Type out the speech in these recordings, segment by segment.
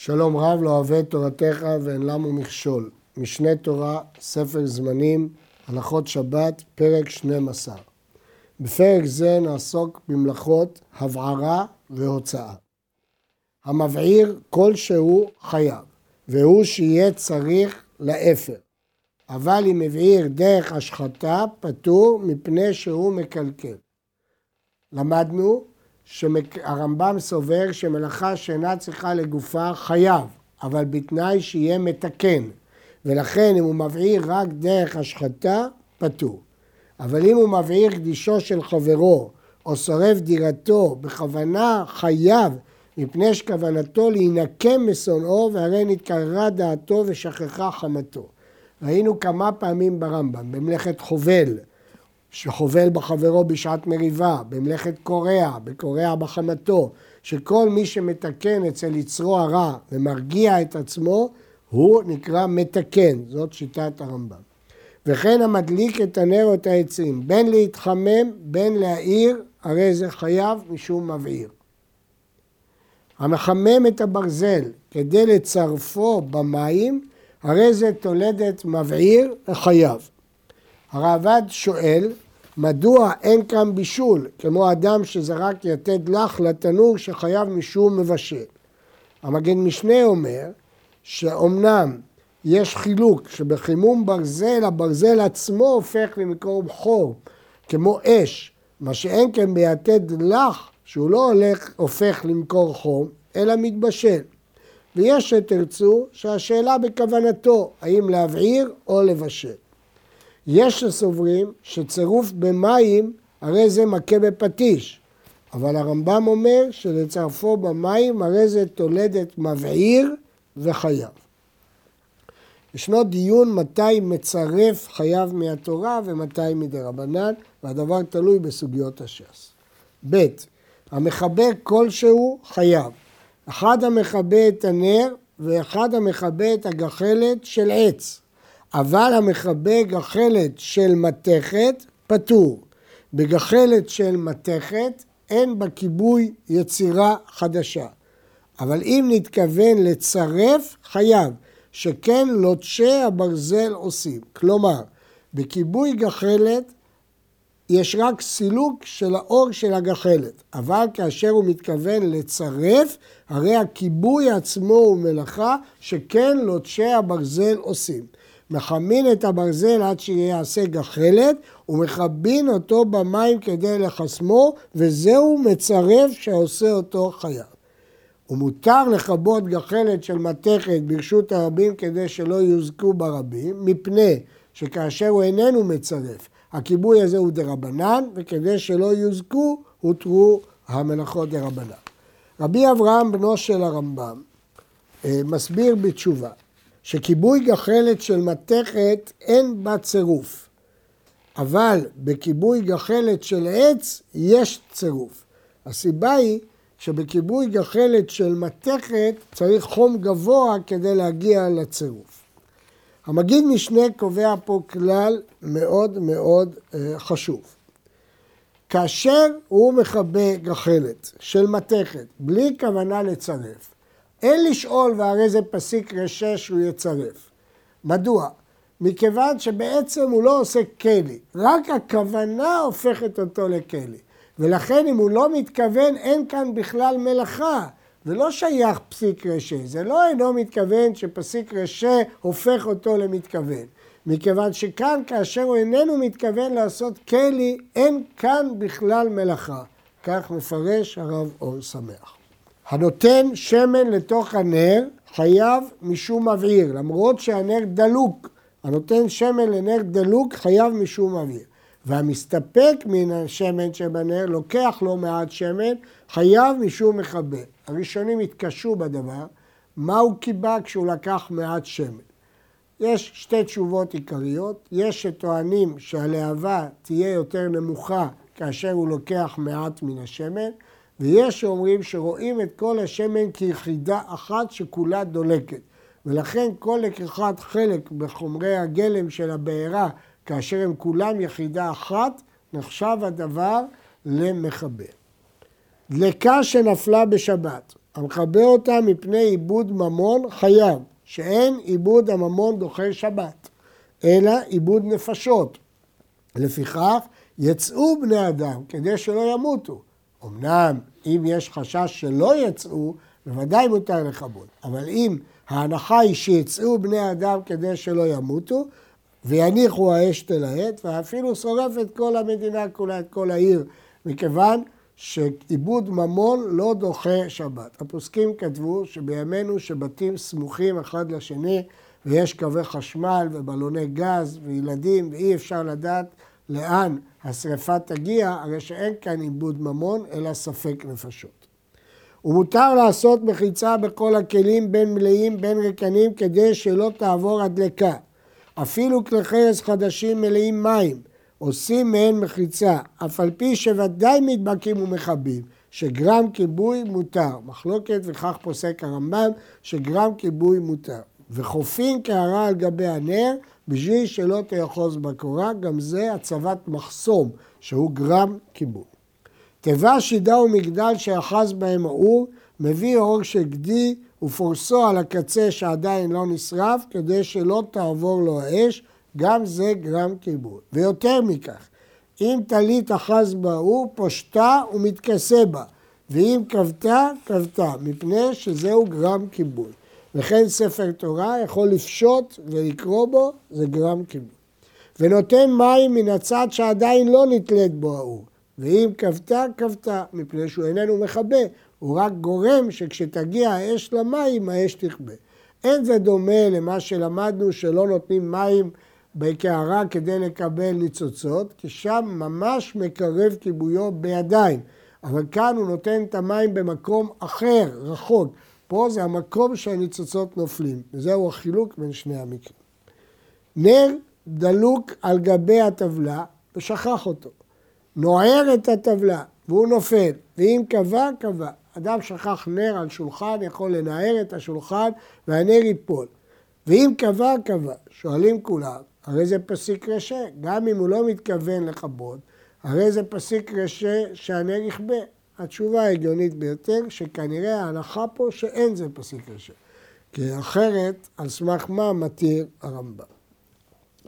שלום רב לא אוהב תורתך ואין למו מכשול. משנה תורה, ספר זמנים, הלכות שבת, פרק 12. בפרק זה נעסוק במלאכות הבערה והוצאה. המבעיר כלשהו חייב, והוא שיהיה צריך לאפר. אבל אם הבעיר דרך השחתה, פטור מפני שהוא מקלקל. למדנו שהרמב"ם סובר שמלאכה שאינה צריכה לגופה חייב, אבל בתנאי שיהיה מתקן, ולכן אם הוא מבעיר רק דרך השחתה, פטור. אבל אם הוא מבעיר קדישו של חברו, או שורף דירתו בכוונה חייב, מפני שכוונתו להינקם משונאו, והרי נתקררה דעתו ושכחה חמתו. ראינו כמה פעמים ברמב"ם, במלאכת חובל, שחובל בחברו בשעת מריבה, במלאכת קורע, בקורע בחמתו, שכל מי שמתקן אצל יצרו הרע ומרגיע את עצמו, הוא נקרא מתקן, זאת שיטת הרמב"ם. וכן המדליק את הנר או את העצים, בין להתחמם, בין להעיר, הרי זה חייב משום מבעיר. המחמם את הברזל כדי לצרפו במים, הרי זה תולדת מבעיר וחייב. הרעב"ד שואל, מדוע אין כאן בישול, כמו אדם שזרק יתד לך לתנור שחייב משום מבשל? המגן משנה אומר שאומנם יש חילוק שבחימום ברזל, הברזל עצמו הופך למקור חור, כמו אש, מה שאין כן ביתד לך, שהוא לא הולך, הופך למקור חום, אלא מתבשל. ויש שתרצו שהשאלה בכוונתו, האם להבעיר או לבשל. יש שסוברים שצירוף במים הרי זה מכה בפטיש, אבל הרמב"ם אומר שלצרפו במים הרי זה תולדת מבעיר וחייב. ישנו דיון מתי מצרף חייב מהתורה ומתי מדי רבנן, והדבר תלוי בסוגיות הש"ס. ב. המכבה כלשהו חייב. אחד המכבה את הנר ואחד המכבה את הגחלת של עץ. אבל המכבה גחלת של מתכת פטור. בגחלת של מתכת אין בה כיבוי יצירה חדשה. אבל אם נתכוון לצרף, חייב, שכן לוטשי הברזל עושים. כלומר, בכיבוי גחלת יש רק סילוק של האור של הגחלת, אבל כאשר הוא מתכוון לצרף, הרי הכיבוי עצמו הוא מלאכה שכן לוטשי הברזל עושים. מחמין את הברזל עד שיעשה גחלת, ומכבין אותו במים כדי לחסמו, וזהו מצרף שעושה אותו חייב. ומותר לכבות גחלת של מתכת ברשות הרבים כדי שלא יוזקו ברבים, מפני שכאשר הוא איננו מצרף, הכיבוי הזה הוא דרבנן, וכדי שלא יוזקו, הותרו המלאכות דרבנן. רבי אברהם, בנו של הרמב"ם, אה, מסביר בתשובה שכיבוי גחלת של מתכת אין בה צירוף, אבל בכיבוי גחלת של עץ יש צירוף. הסיבה היא שבכיבוי גחלת של מתכת צריך חום גבוה כדי להגיע לצירוף. המגיד משנה קובע פה כלל מאוד מאוד אה, חשוב. כאשר הוא מכבה גחלת של מתכת בלי כוונה לצרף, אין לשאול והרי זה פסיק רשש שהוא יצרף. מדוע? מכיוון שבעצם הוא לא עושה כלי, רק הכוונה הופכת אותו לכלי. ולכן אם הוא לא מתכוון, אין כאן בכלל מלאכה. זה לא שייך פסיק רשע, זה לא אינו מתכוון שפסיק רשע הופך אותו למתכוון. מכיוון שכאן, כאשר הוא איננו מתכוון לעשות כלי, אין כאן בכלל מלאכה. כך מפרש הרב אור שמח. הנותן שמן לתוך הנר חייב משום מבעיר, למרות שהנר דלוק. הנותן שמן לנר דלוק חייב משום מבעיר. והמסתפק מן השמן שבנר לוקח לא מעט שמן, חייב משום מכבה. הראשונים התקשו בדבר, מה הוא קיבה כשהוא לקח מעט שמן? יש שתי תשובות עיקריות, יש שטוענים שהלהבה תהיה יותר נמוכה כאשר הוא לוקח מעט מן השמן, ויש שאומרים שרואים את כל השמן כיחידה אחת שכולה דולקת. ולכן כל לקיחת חלק בחומרי הגלם של הבעירה, כאשר הם כולם יחידה אחת, נחשב הדבר למכבה. דלקה שנפלה בשבת. המחבר אותה מפני עיבוד ממון חייב, שאין עיבוד הממון דוחה שבת, אלא עיבוד נפשות. לפיכך יצאו בני אדם כדי שלא ימותו. אמנם אם יש חשש שלא יצאו, בוודאי מותר לכבות. אבל אם ההנחה היא שיצאו בני אדם כדי שלא ימותו, ויניחו האש תלהט, ואפילו שורף את כל המדינה כולה, את כל העיר, מכיוון שעיבוד ממון לא דוחה שבת. הפוסקים כתבו שבימינו שבתים סמוכים אחד לשני ויש קווי חשמל ובלוני גז וילדים ואי אפשר לדעת לאן השרפה תגיע, הרי שאין כאן עיבוד ממון אלא ספק נפשות. ומותר לעשות מחיצה בכל הכלים בין מלאים בין ריקנים כדי שלא תעבור הדלקה. אפילו כלי חרס חדשים מלאים מים עושים מהן מחיצה, אף על פי שוודאי נדבקים ומכבים, שגרם כיבוי מותר. מחלוקת וכך פוסק הרמב"ם, שגרם כיבוי מותר. וחופין קערה על גבי הנר, בשביל שלא תאחוז בקורה, גם זה הצבת מחסום, שהוא גרם כיבוי. תיבה שידה ומגדל שאחז בהם האור, מביא אור של גדי ופורסו על הקצה שעדיין לא נשרף, כדי שלא תעבור לו האש, גם זה גרם כיבוי. ויותר מכך, אם טלית אחז בה הוא, פושטה ומתכסה בה, ואם כבתה, כבתה, מפני שזהו גרם כיבוי. וכן ספר תורה יכול לפשוט ולקרוא בו, זה גרם כיבוי. ונותן מים מן הצד שעדיין לא נתלית בו האור, ואם כבתה, כבתה, מפני שהוא איננו מכבה, הוא רק גורם שכשתגיע האש למים, האש תכבה. אין זה דומה למה שלמדנו שלא נותנים מים בקערה כדי לקבל ניצוצות, כי שם ממש מקרב כיבויו בידיים. אבל כאן הוא נותן את המים במקום אחר, רחוק. פה זה המקום שהניצוצות נופלים, וזהו החילוק בין שני המקרים. נר דלוק על גבי הטבלה ושכח אותו. נוער את הטבלה והוא נופל, ואם קבע, קבע. אדם שכח נר על שולחן, יכול לנער את השולחן והנר ייפול. ואם קבע, קבע. שואלים כולם, הרי זה פסיק רשע, גם אם הוא לא מתכוון לכבות, הרי זה פסיק רשע שהנר יכבה. התשובה ההגיונית ביותר, שכנראה ההנחה פה שאין זה פסיק רשע. כי אחרת, על סמך מה מתיר הרמב"ם.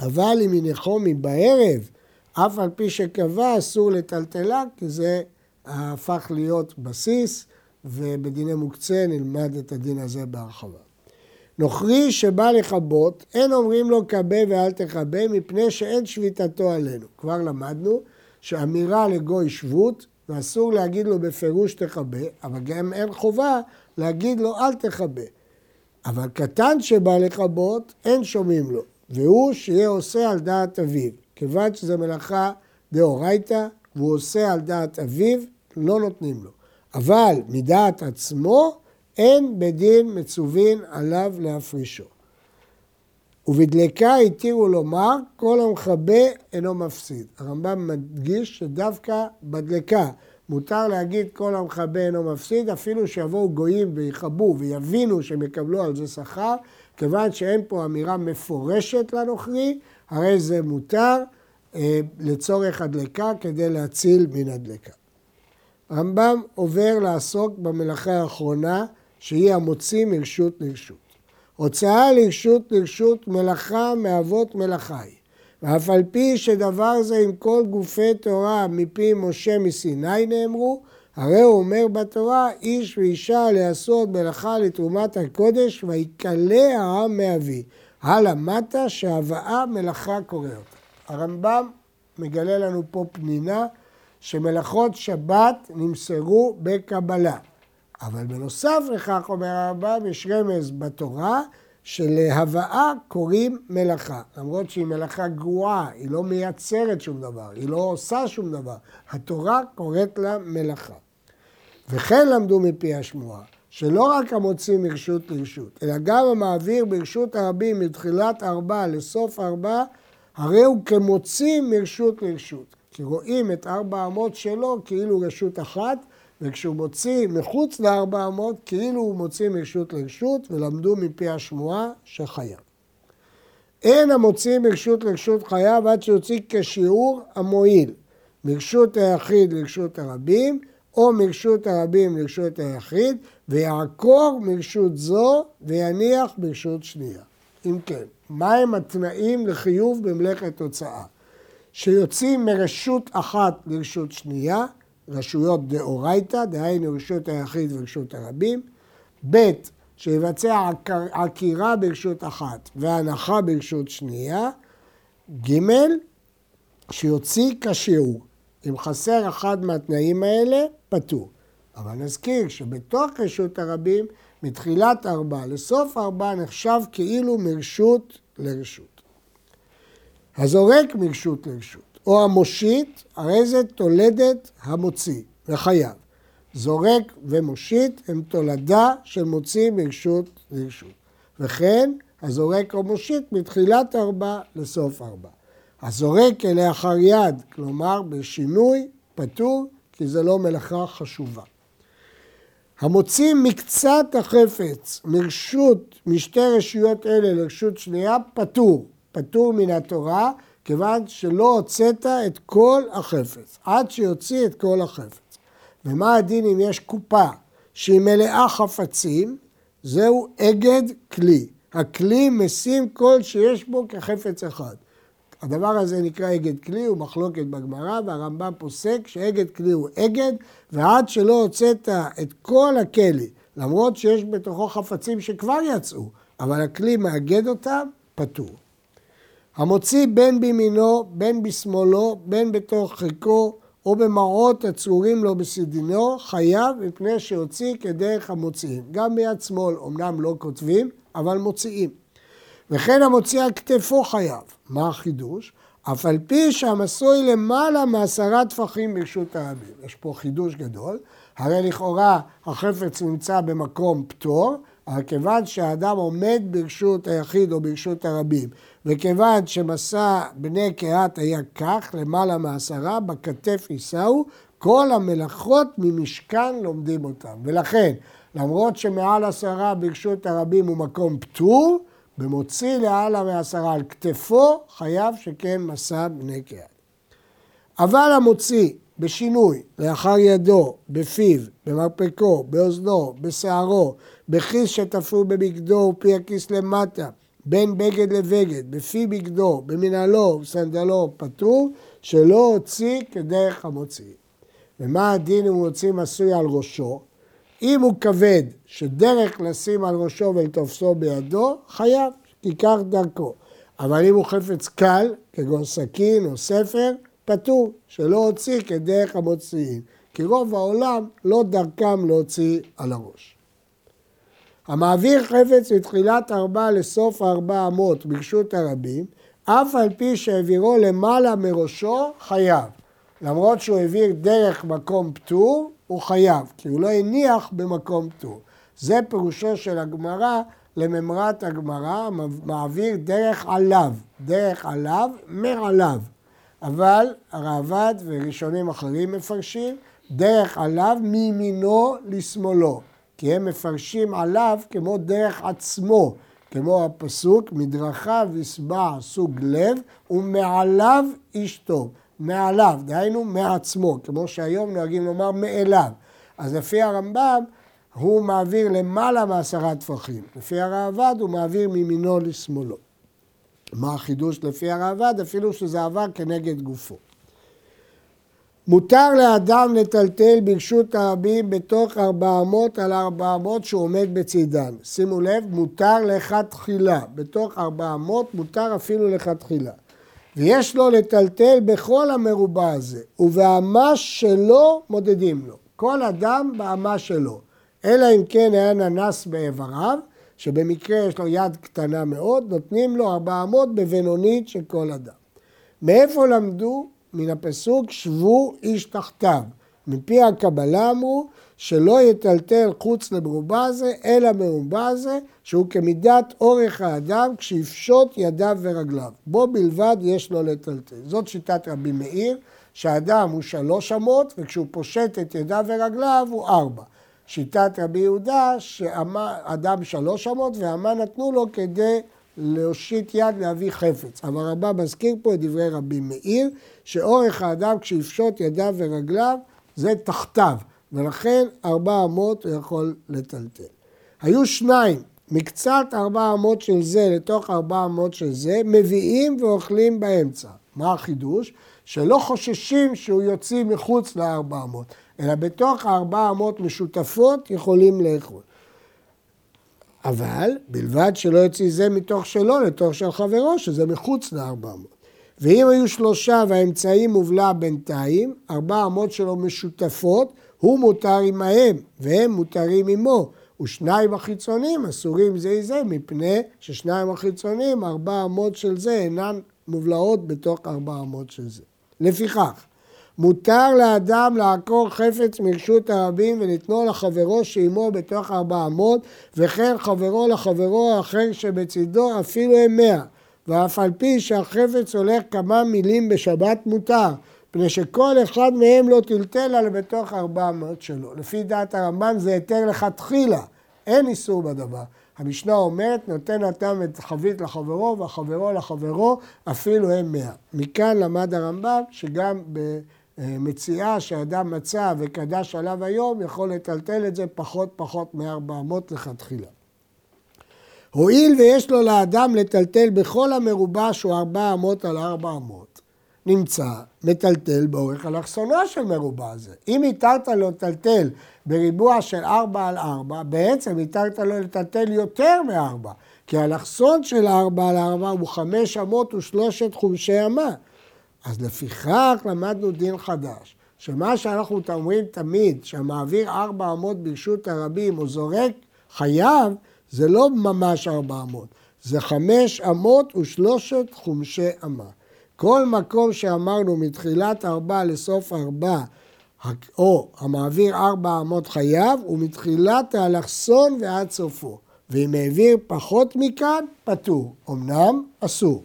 אבל אם הניחו מבערב, אף על פי שקבע אסור לטלטלה, כי זה הפך להיות בסיס, ובדיני מוקצה נלמד את הדין הזה בהרחבה. נוכרי שבא לכבות, אין אומרים לו כבה ואל תכבה, מפני שאין שביתתו עלינו. כבר למדנו שאמירה לגוי שבות, ואסור להגיד לו בפירוש תכבה, אבל גם אין חובה להגיד לו אל תכבה. אבל קטן שבא לכבות, אין שומעים לו, והוא שיהיה עושה על דעת אביו. כיוון שזו מלאכה דאורייתא, והוא עושה על דעת אביו, לא נותנים לו. אבל מדעת עצמו, אין בדין מצווין עליו להפרישו. ובדלקה התירו לומר, כל המכבה אינו מפסיד. הרמב"ם מדגיש שדווקא בדלקה מותר להגיד כל המכבה אינו מפסיד, אפילו שיבואו גויים ויכבו ויבינו שהם יקבלו על זה שכר, כיוון שאין פה אמירה מפורשת לנוכרי, הרי זה מותר אה, לצורך הדלקה כדי להציל מן הדלקה. הרמב"ם עובר לעסוק במלאכה האחרונה, שהיא המוציא מרשות לרשות. הוצאה לרשות לרשות מלאכה מאבות מלאכה היא. ואף על פי שדבר זה עם כל גופי תורה מפי משה מסיני נאמרו, הרי הוא אומר בתורה, איש ואישה לעשות מלאכה לתרומת הקודש, ויקלה העם מאבי. הלאה מטה שהבאה מלאכה קורא אותה. הרמב"ם מגלה לנו פה פנינה שמלאכות שבת נמסרו בקבלה. אבל בנוסף לכך, אומר הרמב"ם, יש רמז בתורה שלהבאה קוראים מלאכה. למרות שהיא מלאכה גרועה, היא לא מייצרת שום דבר, היא לא עושה שום דבר. התורה קוראת לה מלאכה. וכן למדו מפי השמועה, שלא רק המוציא מרשות לרשות, אלא גם המעביר ברשות הרבים מתחילת ארבע לסוף ארבע, הרי הוא כמוציא מרשות לרשות. כי רואים את ארבע אמות שלו כאילו רשות אחת, וכשהוא מוציא מחוץ לארבע אמות, כאילו הוא מוציא מרשות לרשות, ולמדו מפי השמועה שחייב. אין המוציא מרשות לרשות חייב עד שיוציא כשיעור המועיל, מרשות היחיד לרשות הרבים, או מרשות הרבים לרשות היחיד, ויעקור מרשות זו ויניח ברשות שנייה. אם כן, מהם התנאים לחיוב במלאכת הוצאה? שיוצאים מרשות אחת לרשות שנייה, רשויות דאורייתא, דהיינו רשות היחיד ורשות הרבים, ב' שיבצע עקירה ברשות אחת והנחה ברשות שנייה, ג' שיוציא כשיעור. אם חסר אחד מהתנאים האלה, פטור. אבל נזכיר שבתוך רשות הרבים, מתחילת ארבע לסוף ארבע נחשב כאילו מרשות לרשות. הזורק מרשות לרשות, או המושיט, הרי זה תולדת המוציא, וחייב. זורק ומושיט הם תולדה של מוציא מרשות לרשות. וכן, הזורק או מושיט מתחילת ארבע לסוף ארבע. הזורק כלאחר יד, כלומר בשינוי, פטור, כי זה לא מלאכה חשובה. המוציא מקצת החפץ מרשות, משתי רשויות אלה לרשות שנייה, פטור. פטור מן התורה, כיוון שלא הוצאת את כל החפץ, עד שיוציא את כל החפץ. ומה הדין אם יש קופה שהיא מלאה חפצים? זהו אגד כלי. הכלי משים כל שיש בו כחפץ אחד. הדבר הזה נקרא אגד כלי, הוא מחלוקת בגמרא, והרמב"ם פוסק שאגד כלי הוא אגד, ועד שלא הוצאת את כל הכלי, למרות שיש בתוכו חפצים שכבר יצאו, אבל הכלי מאגד אותם, פטור. המוציא בין בימינו, בין בשמאלו, בין בתוך חיקו, או במראות הצרורים לו בסדינו, חייב מפני שהוציא כדרך המוציאים. גם ביד שמאל, אמנם לא כותבים, אבל מוציאים. וכן המוציא על כתפו חייב. מה החידוש? אף על פי שהמסוי למעלה מעשרה טפחים ברשות הרבים. יש פה חידוש גדול, הרי לכאורה החפץ נמצא במקום פטור, אבל כיוון שהאדם עומד ברשות היחיד או ברשות הרבים, וכיוון שמסע בני קהת היה כך, למעלה מעשרה, בכתף יישאו, כל המלאכות ממשכן לומדים אותם. ולכן, למרות שמעל עשרה ברשות הרבים הוא מקום פטור, במוציא לעלה מעשרה על כתפו, חייב שכן מסע בני קהת. אבל המוציא בשינוי לאחר ידו, בפיו, במרפקו, באוזנו, בשערו, בכיס שתפרו בבגדו ופי הכיס למטה, בין בגד לבגד, בפי בגדו, במנהלו ובסנדלו פטור, שלא הוציא כדרך המוציא. ומה הדין אם הוא הוציא מסוי על ראשו? אם הוא כבד, שדרך לשים על ראשו ולתופסו בידו, חייב, כך דרכו. אבל אם הוא חפץ קל, כגון סכין או ספר, פטור, שלא הוציא כדרך המוציאים. כי רוב העולם לא דרכם להוציא על הראש. המעביר חפץ מתחילת ארבע לסוף ארבע אמות ברשות הרבים, אף על פי שהעבירו למעלה מראשו, חייב. למרות שהוא העביר דרך מקום פטור, הוא חייב, כי הוא לא הניח במקום פטור. זה פירושו של הגמרא לממרת הגמרא, מעביר דרך עליו, דרך עליו, מעליו. אבל הרעב"ד וראשונים אחרים מפרשים דרך עליו מימינו לשמאלו. כי הם מפרשים עליו כמו דרך עצמו, כמו הפסוק, מדרכיו ישבע סוג לב ומעליו איש טוב. מעליו, דהיינו מעצמו, כמו שהיום נוהגים לומר מאליו. אז לפי הרמב"ם, הוא מעביר למעלה מעשרה טפחים. לפי הראב"ד הוא מעביר מימינו לשמאלו. מה החידוש לפי הראב"ד? אפילו שזה עבר כנגד גופו. מותר לאדם לטלטל ברשות הרבים בתוך ארבע אמות על ארבע אמות שהוא עומד בצידן. שימו לב, מותר לכתחילה. בתוך ארבע אמות מותר אפילו לכתחילה. ויש לו לטלטל בכל המרובע הזה, ובאמה שלו מודדים לו. כל אדם באמה שלו. אלא אם כן היה ננס באיבריו, שבמקרה יש לו יד קטנה מאוד, נותנים לו ארבע אמות בבינונית של כל אדם. מאיפה למדו? מן הפסוק שבו איש תחתיו. מפי הקבלה אמרו שלא יטלטל חוץ למרובע זה, אלא מרובע זה, שהוא כמידת אורך האדם כשיפשוט ידיו ורגליו. בו בלבד יש לו לטלטל. זאת שיטת רבי מאיר, שהאדם הוא שלוש אמות, וכשהוא פושט את ידיו ורגליו הוא ארבע. שיטת רבי יהודה, שאדם שלוש אמות, ואמה נתנו לו כדי להושיט יד להביא חפץ. אבל רבה מזכיר פה את דברי רבי מאיר, שאורך האדם כשיפשוט ידיו ורגליו זה תחתיו, ולכן ארבע אמות הוא יכול לטלטל. היו שניים, מקצת ארבע אמות של זה לתוך ארבע אמות של זה, מביאים ואוכלים באמצע. מה החידוש? שלא חוששים שהוא יוציא מחוץ לארבע אמות, אלא בתוך הארבע אמות משותפות יכולים לאכול. אבל בלבד שלא יוציא זה מתוך שלו לתוך של חברו, שזה מחוץ לארבע אמות. ואם היו שלושה והאמצעי מובלע בינתיים, ארבע אמות שלו משותפות, הוא מותר עמהם, והם מותרים עמו. ושניים החיצונים אסורים זה זה, מפני ששניים החיצונים, ארבע אמות של זה אינן מובלעות בתוך ארבע אמות של זה. לפיכך, מותר לאדם לעקור חפץ מרשות הרבים ולתנו לחברו שעימו בתוך ארבע אמות, וכן חברו לחברו האחר שבצידו אפילו הם מאה. ואף על פי שהחפץ הולך כמה מילים בשבת מותר, מפני שכל אחד מהם לא טלטל על בתוך ארבע מאות שלו. לפי דעת הרמב"ן זה היתר לכתחילה, אין איסור בדבר. המשנה אומרת, נותן אדם את חבית לחברו והחברו לחברו, אפילו הם מאה. מכאן למד הרמב"ם שגם במציאה שאדם מצא וקדש עליו היום, יכול לטלטל את זה פחות פחות מארבע אמות לכתחילה. הואיל ויש לו לאדם לטלטל בכל המרובע שהוא ארבע אמות על ארבע אמות, נמצא מטלטל באורך אלכסונו של מרובע הזה. אם התרת לו לטלטל בריבוע של ארבע על ארבע, בעצם התרת לו לטלטל יותר מארבע, כי האלכסון של ארבע על ארבע הוא חמש אמות ושלושת חומשי אמה. אז לפיכך למדנו דין חדש, שמה שאנחנו אומרים תמיד, שהמעביר ארבע אמות ברשות הרבים או זורק חייב, זה לא ממש ארבע אמות, זה חמש אמות ושלושת חומשי אמה. כל מקום שאמרנו מתחילת ארבע לסוף ארבע, או המעביר ארבע אמות חייב, הוא מתחילת האלכסון ועד סופו. ואם העביר פחות מכאן, פטור. אמנם אסור.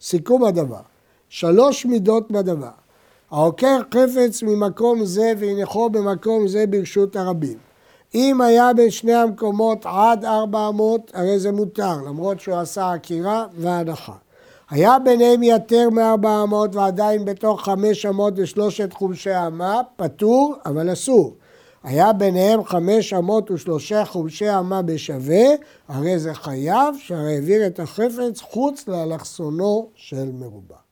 סיכום הדבר, שלוש מידות בדבר. העוקר חפץ ממקום זה והנחו במקום זה ברשות הרבים. אם היה בין שני המקומות עד ארבע אמות, הרי זה מותר, למרות שהוא עשה עקירה והנחה. היה ביניהם יותר מארבע אמות ועדיין בתוך חמש אמות ושלושת חומשי אמה, פטור, אבל אסור. היה ביניהם חמש אמות ושלושה חומשי אמה בשווה, הרי זה חייב שהרי העביר את החפץ חוץ לאלכסונו של מרובע.